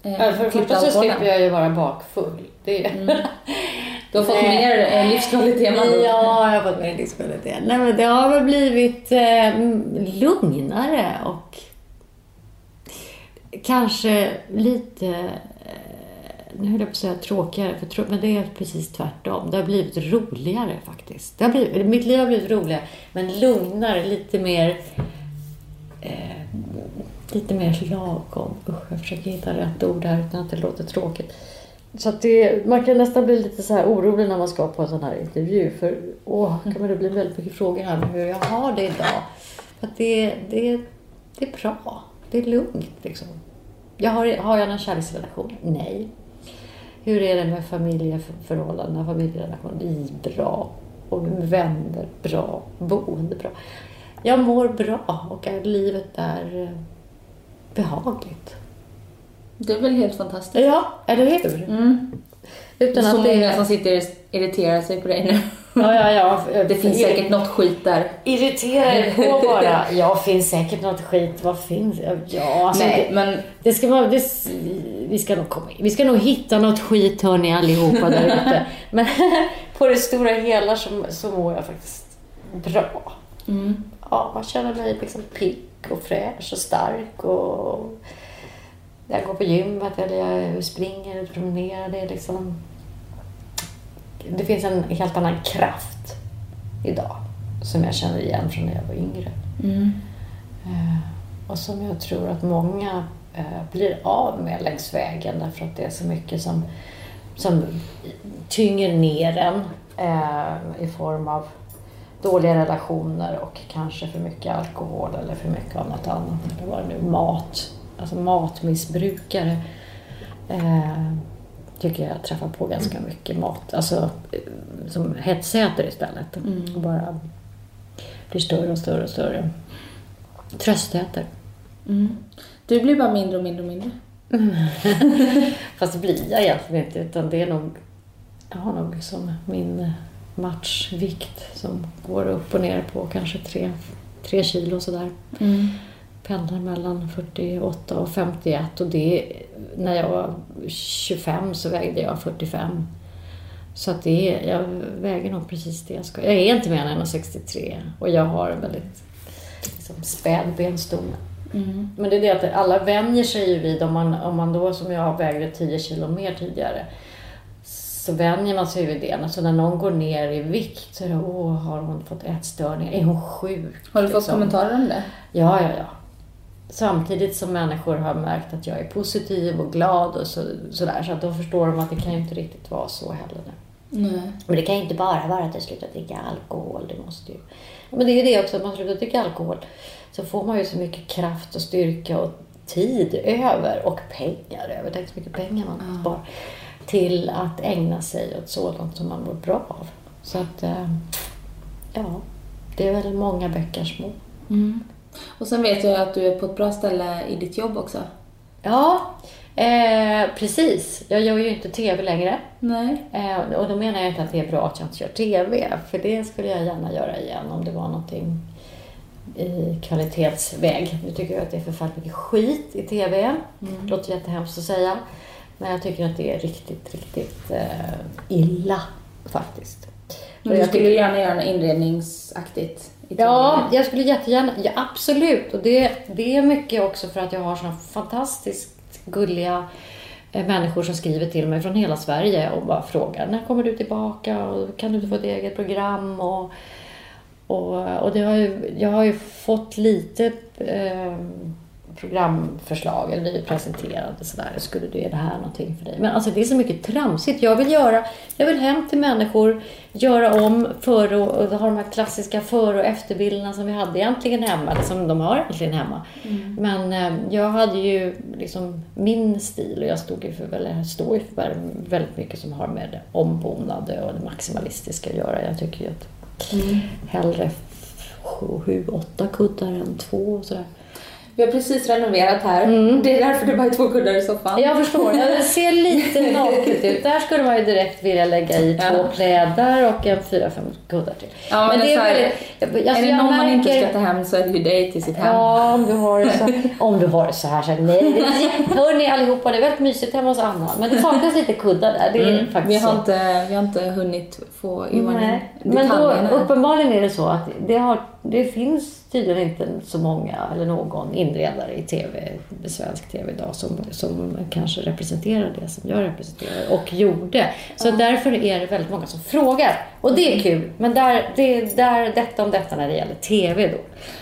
eh, Ja, För det första så slipper jag ju vara bakfull. Det är... Du har fått Nej. mer eh, livskvalitet ord. Ja, jag har fått mer livskvalitet. Nej, men det har väl blivit eh, lugnare och kanske lite, eh, nu höll jag på att säga tråkigare, för, tro- men det är precis tvärtom. Det har blivit roligare faktiskt. Det har blivit, mitt liv har blivit roligare, men lugnare, lite mer eh, lite mer lagom. Usch, jag försöker hitta rätt ord här utan att det låter tråkigt. Så att det, man kan nästan bli lite så här orolig när man ska på en sån här intervju. För åh, kan det bli väldigt mycket frågor här om hur jag har det idag. För att det, det, det är bra. Det är lugnt liksom. Jag har, har jag någon kärleksrelation? Nej. Hur är det med familjeförhållanden, familjerelationer? Bra. Och vänner, bra. Boende, bra. Jag mår bra och livet är eh, behagligt. Det är väl helt fantastiskt. Ja, eller hur? Mm. Utan så att det många som sitter och irriterar sig på dig nu. Ja, ja, ja. Det finns säkert något skit där. Irritera er på bara. Ja, finns säkert något skit. Vad finns Ja, alltså, Nej, det, men det ska vara... Det, vi, ska nog komma, vi ska nog hitta något skit, hörni, allihopa där ute. Men på det stora hela så, så mår jag faktiskt bra. mm. Ja, man känner mig liksom pigg och fräsch och stark. Och jag går på gymmet eller jag springer promenerar. Det, är liksom, det finns en helt annan kraft idag som jag känner igen från när jag var yngre. Mm. Eh, Och som jag tror att många eh, blir av med längs vägen därför att det är så mycket som, som tynger ner en eh, i form av dåliga relationer och kanske för mycket alkohol eller för mycket av något annat. Eller vad det nu mat. Alltså matmissbrukare eh, tycker jag träffar på ganska mycket mat. Alltså eh, som hetsäter istället. Och bara blir större och större och större. Tröstäter. Mm. Du blir bara mindre och mindre och mindre. Fast det blir jag egentligen inte utan det är nog, jag har nog liksom min matchvikt som går upp och ner på kanske tre, tre kilo sådär. Mm. Pendlar mellan 48 och 51 och det, när jag var 25 så vägde jag 45. Så att det är, jag väger nog precis det jag ska. Jag är inte mer än 1,63 och jag har en väldigt liksom, späd benstomme. Mm. Men det är det att alla vänjer sig ju vid, om man, om man då som jag vägde 10 kilo mer tidigare, så vänjer man sig vid det. Alltså när någon går ner i vikt så är det, åh, har hon fått ätstörningar? Är hon sjuk? Har du fått Liksom. kommentarer om det? Ja, ja, ja. Samtidigt som människor har märkt att jag är positiv och glad och så, sådär, så att då förstår de att det kan ju inte riktigt vara så heller nu. Nej. Men det kan ju inte bara vara att jag slutar dricka alkohol. Det måste ju... Men det är ju det också, att man slutar dricka alkohol så får man ju så mycket kraft och styrka och tid över och pengar över. Tänk så mycket pengar man sparar till att ägna sig åt sådant som man mår bra av. Så att, eh, ja, det är väl många bäckar små. Mm. Och sen vet jag att du är på ett bra ställe i ditt jobb också. Ja, eh, precis. Jag gör ju inte TV längre. Nej. Eh, och då menar jag inte att det är bra att jag inte gör TV, för det skulle jag gärna göra igen om det var någonting i kvalitetsväg. Nu tycker jag att det är förfärligt mycket skit i TV. Det låter jättehemskt att säga. Men jag tycker att det är riktigt, riktigt eh, illa faktiskt. Men du jag skulle gärna göra något inredningsaktigt Ja, jag skulle jättegärna. Ja, absolut. Och det, det är mycket också för att jag har såna fantastiskt gulliga eh, människor som skriver till mig från hela Sverige och bara frågar när kommer du tillbaka och kan du få ett eget program? Och, och, och det har ju, jag har ju fått lite eh, programförslag eller vi presenterade sådär, skulle du, är det här någonting för dig? Men alltså det är så mycket tramsigt. Jag vill göra, jag vill hem till människor, göra om före och, och ha de här klassiska före och efterbilderna som vi hade egentligen hemma, eller som de har egentligen hemma. Men eh, jag hade ju liksom min stil och jag stod ju för, eller står ju för väldigt mycket som har med det ombonade och det maximalistiska att göra. Jag tycker ju att hellre sju, sju, åtta kuddar än två och sådär. Vi har precis renoverat här. Det är därför det bara är två kuddar i soffan. Jag förstår. Det ser lite naket ut. Där skulle man ju direkt vilja lägga i två Ja. plädar och en fyra, fem kuddar till. Ja, men, det är väldigt, alltså, är det någon man inte märker- ska ta hem så är det ju dig till sitt hem. Ja, om du har det så, om du har det så här. Så här nej, det, hörni allihopa, det är väldigt mysigt hemma hos Anna. Men det saknas lite kuddar där. Det är Mm. faktiskt Vi har, inte, vi har inte hunnit få i ordning. Men då, uppenbarligen är det så att det, har, det finns tydligen inte så många eller någon inredare i TV, svensk TV idag som, som kanske representerar det som jag representerar och gjorde. Så därför är det väldigt många som frågar. Och det är kul. Men där, det är där, detta om detta när det gäller TV då.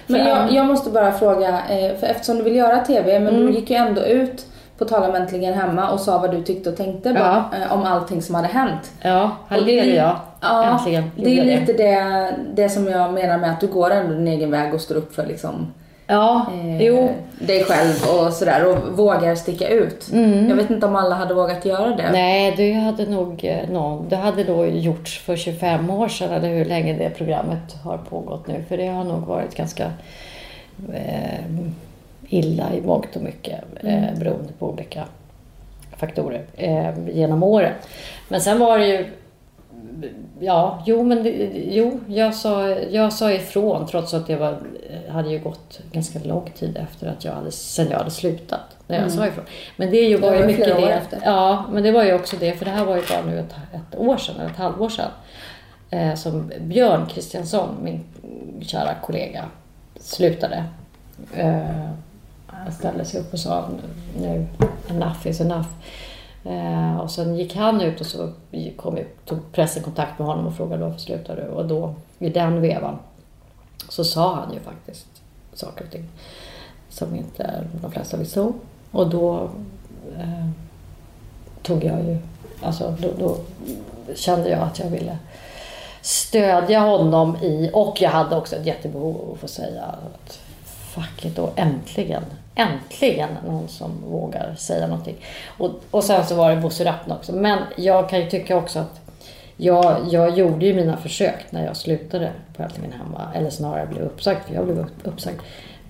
Men jag, jag måste bara fråga, eh, för eftersom du vill göra TV, men Mm. du gick ju ändå ut på Tala om äntligen hemma och sa vad du tyckte och tänkte bara, eh, om allting som hade hänt. Ja, Och det är- halleluja. Ja, Äntligen det är lite det, det som jag menar med att du går ändå din egen väg och står upp för liksom, Ja, eh, jo. dig själv och sådär och vågar sticka ut. Jag vet inte om alla hade vågat göra det. Mm. Nej, det hade nog eh, någon, det hade då gjorts för 25 år sedan eller hur länge det programmet har pågått nu. För det har nog varit ganska eh, illa i mångt och mycket eh, beroende på olika faktorer eh, genom åren. Men sen var det ju Ja, jo men jo, jag sa, jag sa ifrån trots att det var, hade ju gått ganska lång tid efter att jag hade, sen jag hade slutat. När jag sa ifrån. Men det ju Det var ju mycket det. efter. Ja, men det var ju också det, för det här var ju bara nu ett, ett år sedan, eller ett halvår sedan. Eh, som Björn Kristiansson, min kära kollega, slutade. Eh, han ställde sig upp och sa nu, enough is enough. Eh, och sen gick han ut och så kom, tog pressen kontakt med honom och frågade varför slutar du? Och då, i den vevan, så sa han ju faktiskt saker och ting som inte de flesta visste om. Och då eh, tog jag ju, alltså då, då kände jag att jag ville stödja honom i, och jag hade också ett jättebehov av att få säga att fuck it, då äntligen, äntligen någon som vågar säga någonting. Och, och sen så var det Bosse Rappne också. Men jag kan ju tycka också att jag, jag gjorde ju mina försök när jag slutade på Äntligen Hemma, eller snarare blev uppsagd, för jag blev uppsagd,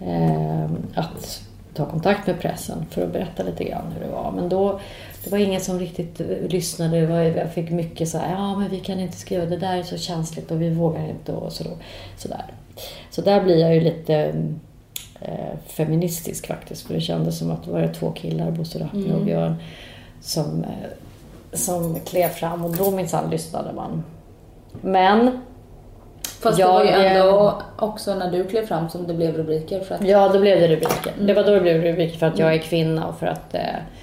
eh, att ta kontakt med pressen för att berätta lite grann hur det var. Men då, det var ingen som riktigt lyssnade. Var, jag fick mycket så här, ja men vi kan inte skriva, det där är så känsligt och vi vågar inte och så, då, så där. Så där blir jag ju lite feministisk faktiskt. För det kändes som att det var två killar, Bosse Rattner och Björn, som, eh, som klev fram och då minsann lyssnade man. Men Fast Jag, det var ju ändå också när du klev fram som det blev rubriker för att Ja, då blev det rubriker. Det var då det blev rubriker för att jag är kvinna och för att, eh,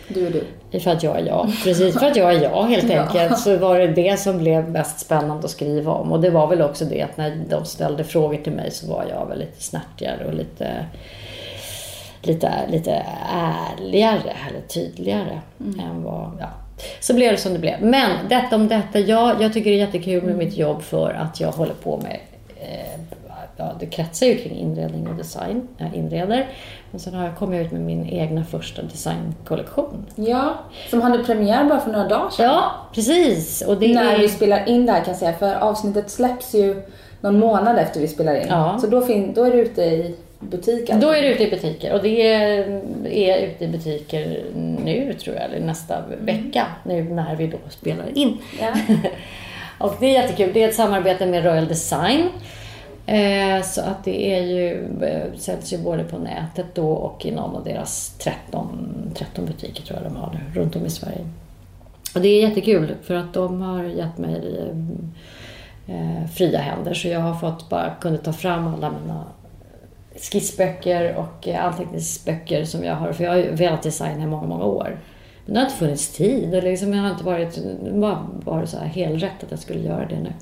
du är du. för att jag är jag. Precis, för att jag är jag helt Ja. enkelt. Så var det det som blev mest spännande att skriva om. Och det var väl också det att när de ställde frågor till mig så var jag väl lite snärtigare och lite, lite, lite ärligare eller tydligare än vad... Ja. Så blev det som det blev. Men detta om detta. Ja, jag tycker det är jättekul med mitt jobb för att jag håller på med ja, det kretsar ju kring inredning och design. Jag inreder. Men sen har jag kommit ut med min egna första designkollektion. Ja, som hade premiär bara för några dagar sedan. Ja, precis. Och det När är... vi spelar in det här kan jag säga, för avsnittet släpps ju någon månad efter vi spelar in. Ja. Så då, fin- då är det ute i butiken. Då är det ute i butiker och det är, är ute i butiker nu tror jag, eller nästa vecka nu när vi då spelar in. Ja. och det är jättekul. Det är ett samarbete med Royal Design. Eh, så att det är ju, eh, säljs ju både på nätet då och i någon av deras 13, 13 butiker tror jag de har nu runt om i Sverige. Och det är jättekul för att de har gett mig eh, eh fria händer så jag har fått bara kunna ta fram alla mina skissböcker och eh, anteckningsböcker som jag har. För jag har ju velat designa i många, många år. Men det har inte funnits tid och liksom jag har inte varit, var bara så här helrätt att jag skulle göra det nu.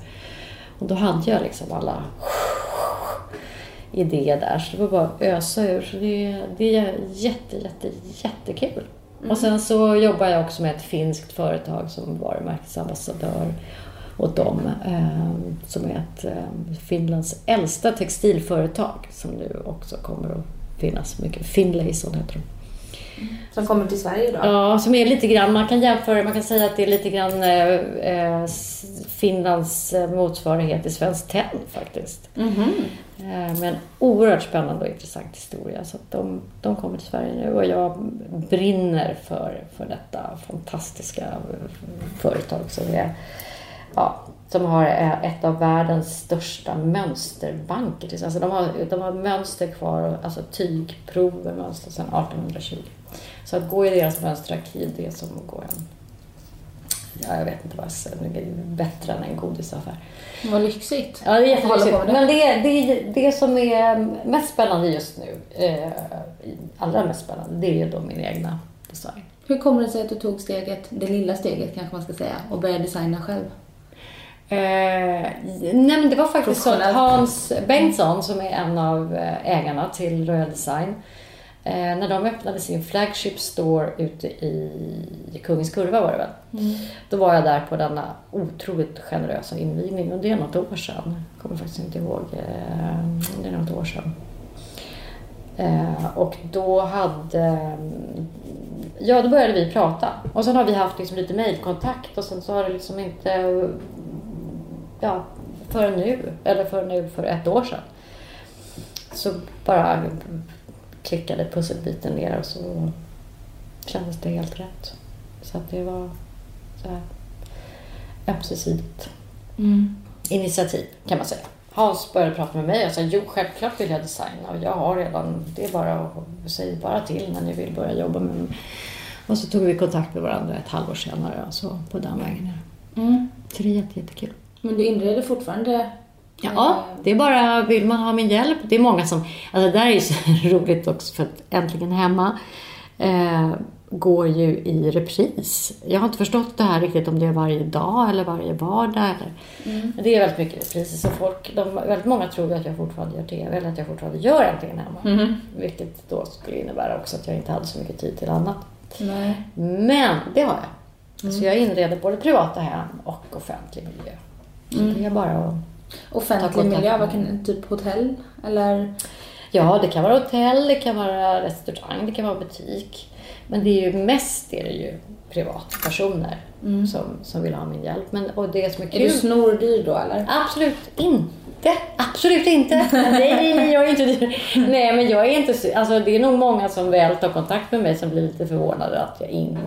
Och då hade jag liksom alla idé där. Så det var bara att ösa ur. Så det, det är jätte, jätte, jättekul. Och sen så jobbar jag också med ett finskt företag som varumärkesambassadör åt dem. Eh, som är ett eh, Finlands äldsta textilföretag som nu också kommer att finnas mycket. Finlayson heter de. Som kommer till Sverige då? Ja, som är lite grann, man kan jämföra, man kan säga att det är lite grann eh, eh, Finlands eh, motsvarighet till Svenskt Tenn faktiskt. Mhm. Eh, med en oerhört spännande och intressant historia. Så de, de kommer till Sverige nu och jag brinner för, för detta fantastiska eh, företag som är ja, som har eh, ett av världens största mönsterbanker. Alltså de, har, de har mönster kvar, alltså tygprover mönster sedan 1820. Så att gå i deras mönsterarkiv, det är som att gå en... Ja, jag vet inte vad jag säger, det är bättre än en godisaffär. Vad lyxigt. Ja, det är jättelyxigt. Men det, det, det som är mest spännande just nu, eh, allra mest spännande, det är ju då min egna design. Hur kommer det sig att du tog steget, det lilla steget kanske man ska säga, och började designa själv? Eh, nej men det var faktiskt så att. Hans Bengtsson som är en av eh, ägarna till Royal Design eh, när de öppnade sin flagship store ute i Kungens Kurva var det väl. Då var jag där på denna otroligt generösa invigning och det är något år sedan. Jag kommer faktiskt inte ihåg. Eh, det är något år sedan. Eh, och då hade... Ja, då började vi prata. Och sen har vi haft liksom lite mejlkontakt och sen så har det liksom inte... Ja, förrän nu, eller för nu för ett år sedan. Så bara klickade pusselbiten ner och så kändes det helt rätt. Så att det var så här ömsesidigt initiativ kan man säga. Hans började prata med mig och sa jo självklart vill jag designa och jag har redan, det är bara säga bara till när ni vill börja jobba med mig. Och så tog vi kontakt med varandra ett halvår senare och så på den vägen. Mm. Så det är jätte, jättekul. Men du inreder fortfarande? Ja, det är bara, vill man ha min hjälp? Det är många som, alltså det där är ju så roligt också för att Äntligen Hemma eh, går ju i repris. Jag har inte förstått det här riktigt om det är varje dag eller varje vardag. Eller. Men det är väldigt mycket repriser så folk, de, väldigt många tror att jag fortfarande gör TV eller att jag fortfarande gör Äntligen Hemma. Vilket då skulle innebära också att jag inte hade så mycket tid till annat. Nej. Men det har jag. Så jag inreder både privata hem och offentlig miljö. Det är bara Ta Offentlig miljö, vad kan, typ hotell? Eller? Ja, det kan vara hotell, det kan vara restaurang, det kan vara butik. Men det är ju mest är det ju privatpersoner som, som vill ha min hjälp. Men, och det som är Är kul... du snordyr då eller? Absolut inte. Absolut inte. Nej, jag är inte dyr. Nej, men jag är inte så, alltså det är nog många som väl tar kontakt med mig som blir lite förvånade att jag inte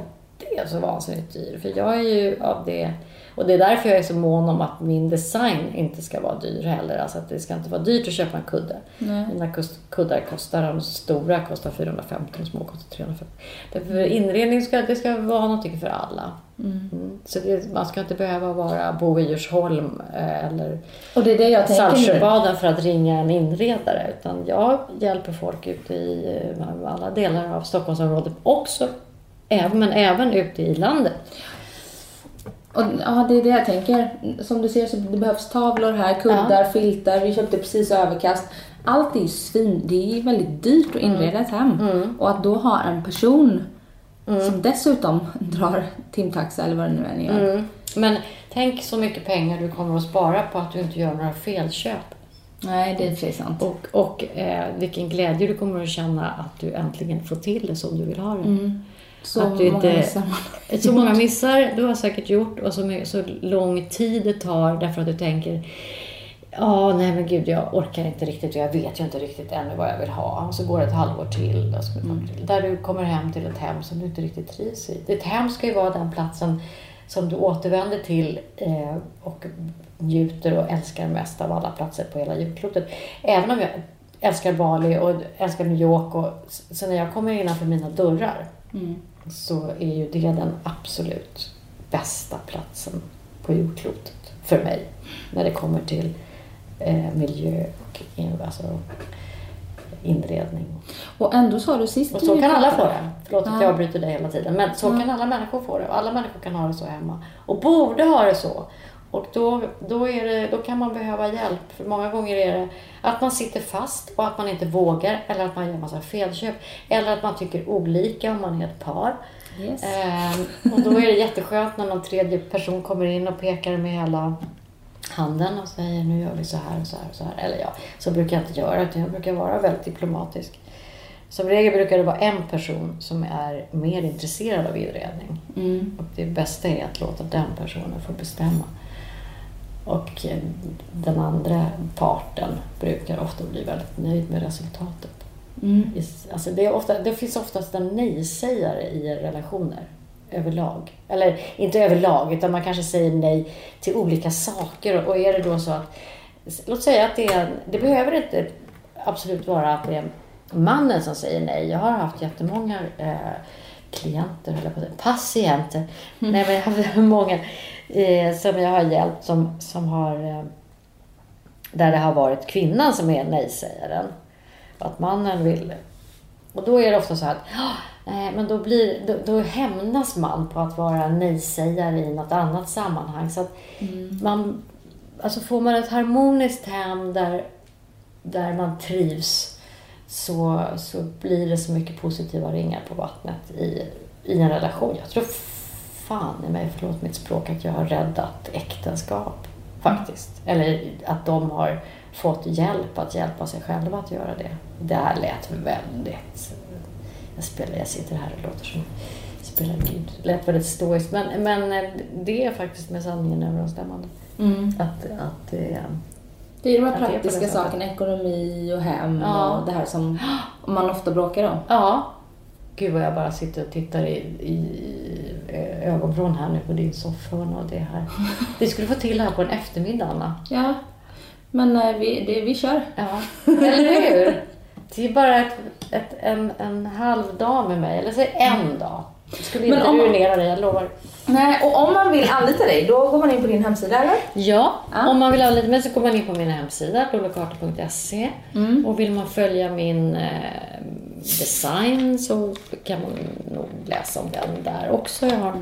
är så vansinnigt dyr. För jag är ju av det, och det är därför jag är så mån om att min design inte ska vara dyr heller. Alltså att det ska inte vara dyrt att köpa en kudde. Mina kust- kuddar kostar, de stora kostar 450, de små kostar 350. Därför inredning ska, det ska vara någonting för alla. Mm. Så det, man ska inte behöva vara bo i Djursholm eh, eller Och det är det jag. Saltsjöbaden för att ringa en inredare. Utan jag hjälper folk ute i eh, alla delar av Stockholmsområdet också. Även, men även ute i landet. Och, ja, det är det jag tänker. Som du ser så det behövs tavlor här, kuddar, filtar. Vi köpte precis överkast. Allt är ju svin... Det är väldigt dyrt att inreda ett hem. Och att då ha en person som dessutom drar timtaxa eller vad det nu än gör. Mm. Men tänk så mycket pengar du kommer att spara på att du inte gör några felköp. Nej, det är sig sant. Och, och eh, vilken glädje du kommer att känna att du äntligen får till det som du vill ha det. Så att du många inte- missar. Så många missar du har säkert gjort och så, så lång tid det tar därför att du tänker Ja, nej men gud, jag orkar inte riktigt och jag vet ju inte riktigt ännu vad jag vill ha. Och så går det ett halvår till, och så till. Där du kommer hem till ett hem som du inte riktigt trivs i. Ett hem ska ju vara den platsen som du återvänder till eh, och njuter och älskar mest av alla platser på hela jordklotet. Även om jag älskar Bali och älskar New York och så när jag kommer innanför mina dörrar så är ju det den absolut bästa platsen på jordklotet för mig. När det kommer till eh, miljö och in, alltså, inredning. Och ändå sa du sist Och så kan alla få det. Förlåt att Ja. jag avbryter dig hela tiden. Men så kan alla människor få det. Och alla människor kan ha det så hemma. Och borde ha det så. Och då, då, är det, då kan man behöva hjälp. För många gånger är det att man sitter fast och att man inte vågar. Eller att man gör massa felköp. Eller att man tycker olika om man är ett par. Yes. Ehm, och då är det jätteskönt när någon tredje person kommer in och pekar med hela handen och säger nu gör vi så här och så här och så här. Eller ja, så brukar jag inte göra utan jag brukar vara väldigt diplomatisk. Som regel brukar det vara en person som är mer intresserad av inredning. Mm. Och det bästa är att låta den personen få bestämma. Och eh, den andra parten brukar ofta bli väldigt nöjd med resultatet. Mm. Alltså det, ofta, det finns oftast en nej-sägare i relationer överlag. Eller inte överlag, utan man kanske säger nej till olika saker. Och är det då så att, låt säga att det är, det behöver inte absolut vara att det är mannen som säger nej. Jag har haft jättemånga eh, klienter, eller patienter. Nej, men jag har haft många eh, som jag har hjälpt som, som har, eh, där det har varit kvinnan som är nej-sägaren. Och att mannen vill. Och då är det ofta så här att "Ja, nej, men då, blir, då, då hämnas man på att vara nej-sägare i något annat sammanhang. Så att man, alltså får man ett harmoniskt hem där, där man trivs så, så blir det så mycket positiva ringar på vattnet i, i en relation. Jag tror fan i mig, förlåt mitt språk, att jag har räddat äktenskap. Faktiskt. Eller att de har fått hjälp att hjälpa sig själva att göra det. Det här lät väldigt... Jag, spelar, jag sitter här och låter som spelar Gud. Lät väldigt stoiskt. Men, men det är faktiskt med sanningen överensstämmande. Mm. Att, att det är... Det är de här praktiska sakerna, ekonomi och hem Ja. och det här som man ofta bråkar om. Ja. Gud vad jag bara sitter och tittar i, i eh, ögonvrån här nu på din soffhörna och det här. Vi skulle få till det här på en eftermiddag, Anna. Ja, men eh, vi, det, vi kör. Ja, eller hur? Det är bara ett, ett, en, en halv dag med mig, eller säg en dag. Jag skulle inte om- ruinera dig, jag lovar. Nej, och om man vill anlita dig, då går man in på din hemsida eller? Ja, Ja. om man vill lite mer så går man in på min hemsida, lolokarta.se. Mm. Och vill man följa min eh, design så kan man nog läsa om den där också. Jag har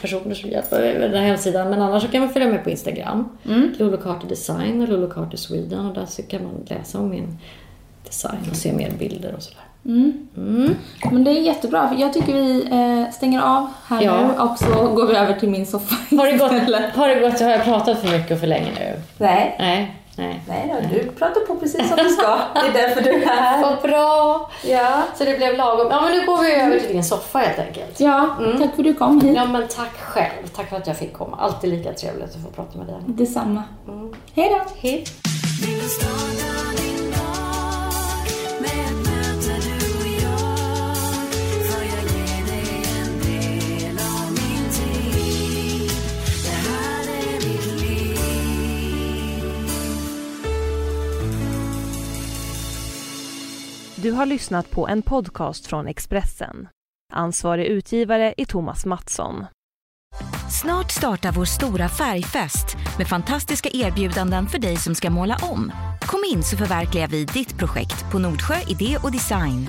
personer som hjälper mig med den här hemsidan. Men annars så kan man följa med på Instagram. Mm. Lolokarta Design och Lolokarta Sweden. Och där så kan man läsa om min design och se mer bilder och sådär. Mm. Mm. Men det är jättebra, för jag tycker vi eh, stänger av här Ja. nu och så går vi över till min soffa Har det gått? Har det gått? Har jag pratat för mycket och för länge nu? Nej, Nej. Nej. nej då, du pratar på precis som du ska. Det är därför du är här. Vad bra! Ja, Så det blev lagom. Ja, men nu går vi över till din soffa helt enkelt. ja tack för att du kom hit. Ja, men tack själv. Tack för att jag fick komma. Alltid lika trevligt att få prata med dig. Detsamma. Hej då! Hej. Du har lyssnat på en podcast från Expressen. Ansvarig utgivare är Thomas Mattsson. Snart startar vår stora färgfest med fantastiska erbjudanden för dig som ska måla om. Kom in så förverkligar vi ditt projekt på Nordsjö Idé och Design.